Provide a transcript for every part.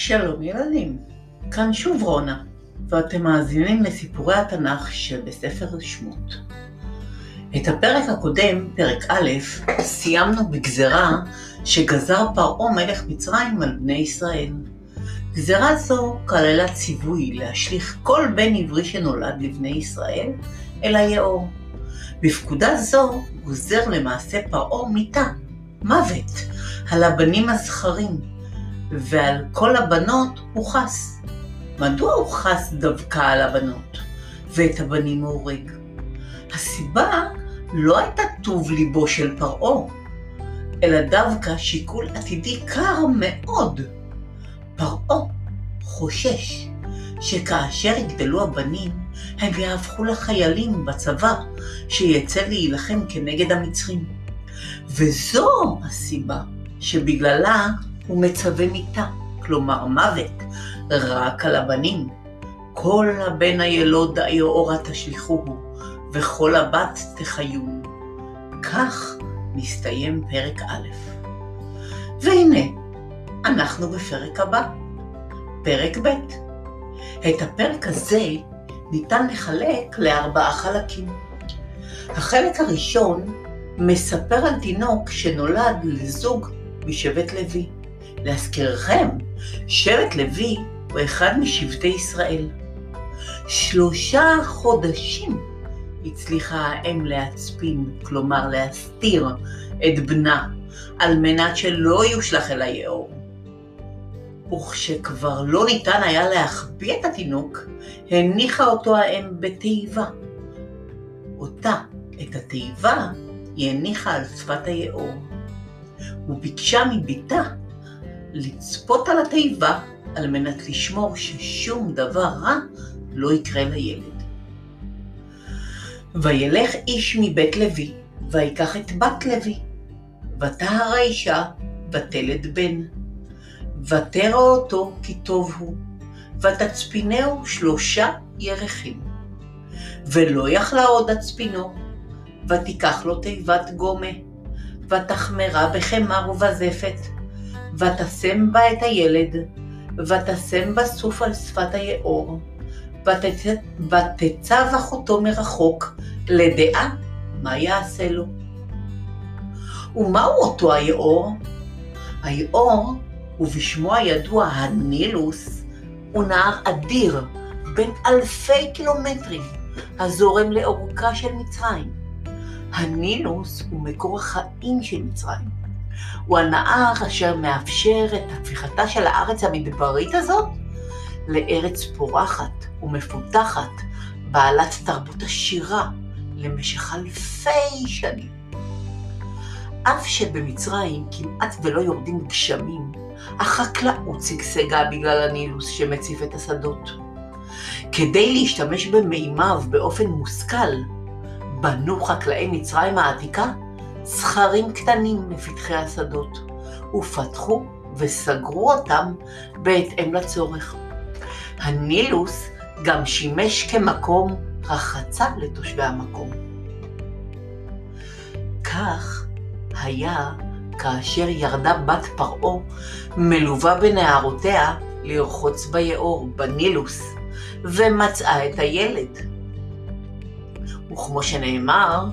שלום ילדים, כאן שוב רונה, ואתם מאזינים לסיפורי התנ"ך שבספר שמות. את הפרק הקודם, פרק א', סיימנו בגזרה שגזר פרעה מלך מצרים על בני ישראל. גזרה זו כללה ציווי להשליך כל בן עברי שנולד לבני ישראל אל היאור. בפקודה זו גוזר למעשה פרעה מיתה, מוות, על הבנים הזכרים, ועל כל הבנות הוא חס. מדוע הוא חס דווקא על הבנות, ואת הבנים הוא הורג? הסיבה לא הייתה טוב ליבו של פרעה, אלא דווקא שיקול עתידי קר מאוד. פרעה חושש שכאשר יגדלו הבנים, הם יהפכו לחיילים בצבא שיצא להילחם כנגד המצרים. וזו הסיבה שבגללה הוא מצווה מיתה, כלומר מוות, רק על הבנים. כל הבן הילוד היאורה תשליכוהו, וכל הבת תחיון. כך מסתיים פרק א'. והנה, אנחנו בפרק הבא, פרק ב'. את הפרק הזה ניתן לחלק לארבעה חלקים. החלק הראשון מספר על תינוק שנולד לזוג משבט לוי. להזכירכם, שבט לוי הוא אחד משבטי ישראל. שלושה חודשים הצליחה האם להצפין, כלומר להסתיר את בנה, על מנת שלא יושלך אל היאור. וכשכבר לא ניתן היה להחביא את התינוק, הניחה אותו האם בתיבה. אותה, את התיבה, היא הניחה על שפת היאור. וביקשה מביתה לצפות על התיבה על מנת לשמור ששום דבר רע לא יקרה לילד. וילך איש מבית לוי, ויקח את בת לוי, ותהר האישה, ותלד בן. ותרא אותו כי טוב הוא, ותצפינהו שלושה ירחים. ולא יכלה עוד הצפינו, ותיקח לו תיבת גומה, ותחמרה בחמר ובזפת, ותשם בה את הילד, ותשם בה סוף על שפת היאור, ותצב אחותו מרחוק, לדעה מה יעשה לו. ומהו אותו היאור? היאור, ובשמו הידוע הנילוס, הוא נהר אדיר, בן אלפי קילומטרים, הזורם לאורכה של מצרים. הנילוס הוא מקור החיים של מצרים. הוא הנהר אשר מאפשר את הפיכתה של הארץ המדברית הזאת לארץ פורחת ומפותחת, בעלת תרבות עשירה למשך אלפי שנים. אף שבמצרים כמעט ולא יורדים גשמים, החקלאות שגשגה בגלל הנילוס שמציף את השדות. כדי להשתמש במימיו באופן מושכל, בנו חקלאי מצרים העתיקה זכרים קטנים מפתחי השדות, ופתחו וסגרו אותם בהתאם לצורך. הנילוס גם שימש כמקום רחצה לתושבי המקום. כך היה כאשר ירדה בת פרעה, מלווה בנערותיה, לרחוץ ביאור, בנילוס, ומצאה את הילד. וכמו שנאמר,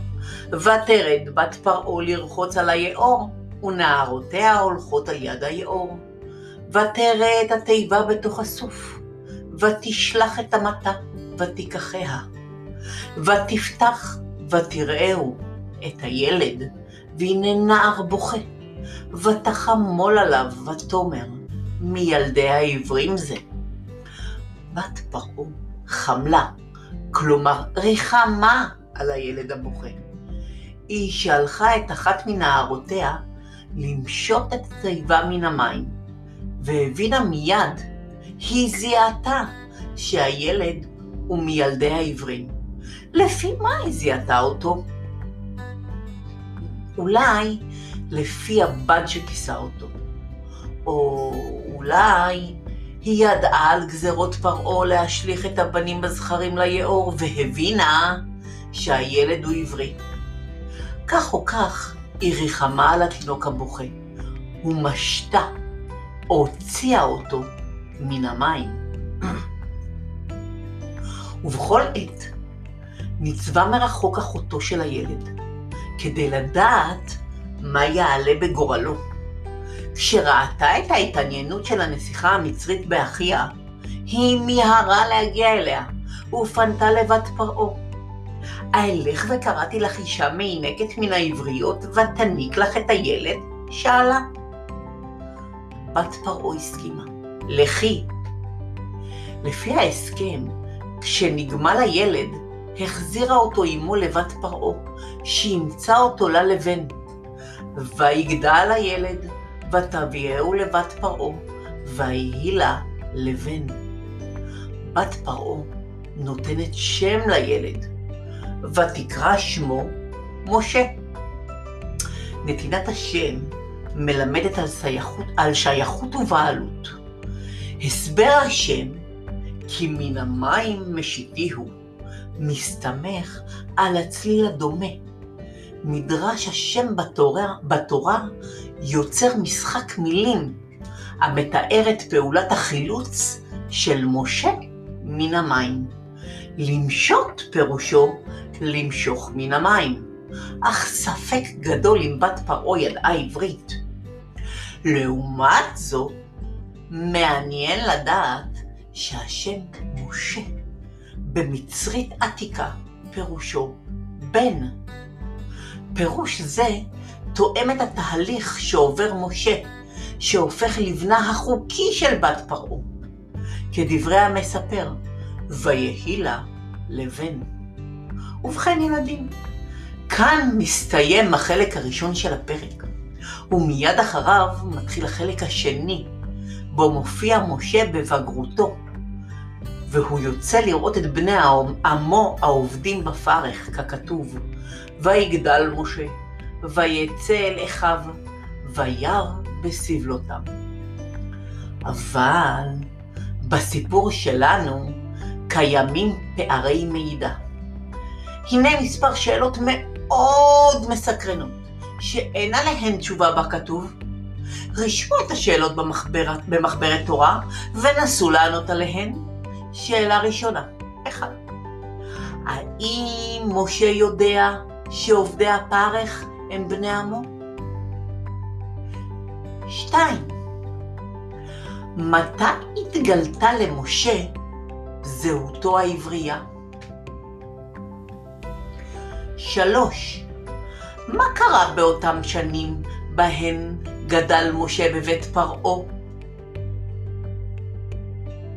ותרד בת פרעה לרחוץ על היאור, ונערותיה הולכות על יד היאור. ותרא את התיבה בתוך הסוף, ותשלח את המטה, ותיקחיה. ותפתח, ותראהו את הילד, והנה נער בוכה. ותחמול עליו, ותאמר, מילדי העברים זה. בת פרעה חמלה, כלומר ריחמה על הילד הבוכה. היא שלחה את אחת מנערותיה למשות את התיבה מן המים, והבינה מיד, היא זיהתה שהילד הוא מילדי העברים. לפי מה היא זיהתה אותו? אולי לפי הבד שכיסה אותו, או אולי היא ידעה על גזרות פרעה להשליך את הבנים הזכרים ליאור, והבינה שהילד הוא עברי. כך או כך, היא ריחמה על התינוק הבוכה, ומשתה, או הוציאה אותו מן המים. ובכל עת ניצבה מרחוק אחותו של הילד, כדי לדעת מה יעלה בגורלו. כשראתה את ההתעניינות של הנסיכה המצרית באחיה, היא מיהרה להגיע אליה, ופנתה לבת פרעה. אהלך וקראתי לך אישה מעינקת מן העבריות, ותניק לך את הילד? שאלה. בת פרעה הסכימה. לכי. לפי ההסכם, כשנגמל הילד, החזירה אותו אמו לבת פרעה, שאימצה אותו לה לבן. ויגדל הילד, ותביאהו לבת פרעה, ויהי לה לבן. בת פרעה נותנת שם לילד, ותקרא שמו משה. נתינת השם מלמדת על, סייכות, על שייכות ובעלות. הסבר השם כי מן המים משיתיהו, מסתמך על הצליל הדומה. מדרש השם בתורה, בתורה יוצר משחק מילים המתאר את פעולת החילוץ של משה מן המים. למשות פירושו למשוך מן המים, אך ספק גדול אם בת פרעה ידעה עברית. לעומת זאת, מעניין לדעת שהשם משה במצרית עתיקה פירושו בן. פירוש זה תואם את התהליך שעובר משה, שהופך לבנה החוקי של בת פרעה. כדברי המספר, ויהי לה לבן. ובכן ילדים, כאן מסתיים החלק הראשון של הפרק, ומיד אחריו מתחיל החלק השני, בו מופיע משה בבגרותו, והוא יוצא לראות את בני עמו העובדים בפרך, ככתוב, ויגדל משה, ויצא אל אחיו, וירא בסבלותם. אבל בסיפור שלנו קיימים פערי מידע. הנה מספר שאלות מאוד מסקרנות, שאין עליהן תשובה בכתוב. רשמו את השאלות במחברת, במחברת תורה ונסו לענות עליהן. שאלה ראשונה, אחד, האם משה יודע שעובדי הפרך הם בני עמו? שתיים, מתי התגלתה למשה זהותו העברייה? שלוש, מה קרה באותם שנים בהן גדל משה בבית פרעה?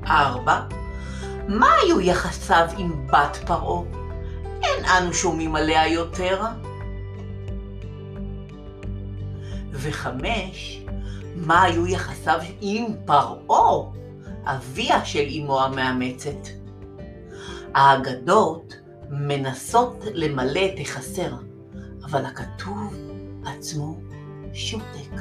ארבע, מה היו יחסיו עם בת פרעה? אין אנו שומעים עליה יותר. וחמש, מה היו יחסיו עם פרעה, אביה של אמו המאמצת? האגדות מנסות למלא את החסר, אבל הכתוב עצמו שותק.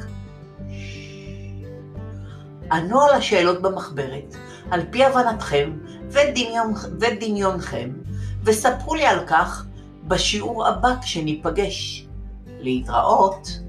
ענו על השאלות במחברת, על פי הבנתכם ודמיון, ודמיונכם, וספרו לי על כך בשיעור הבא כשניפגש. להתראות.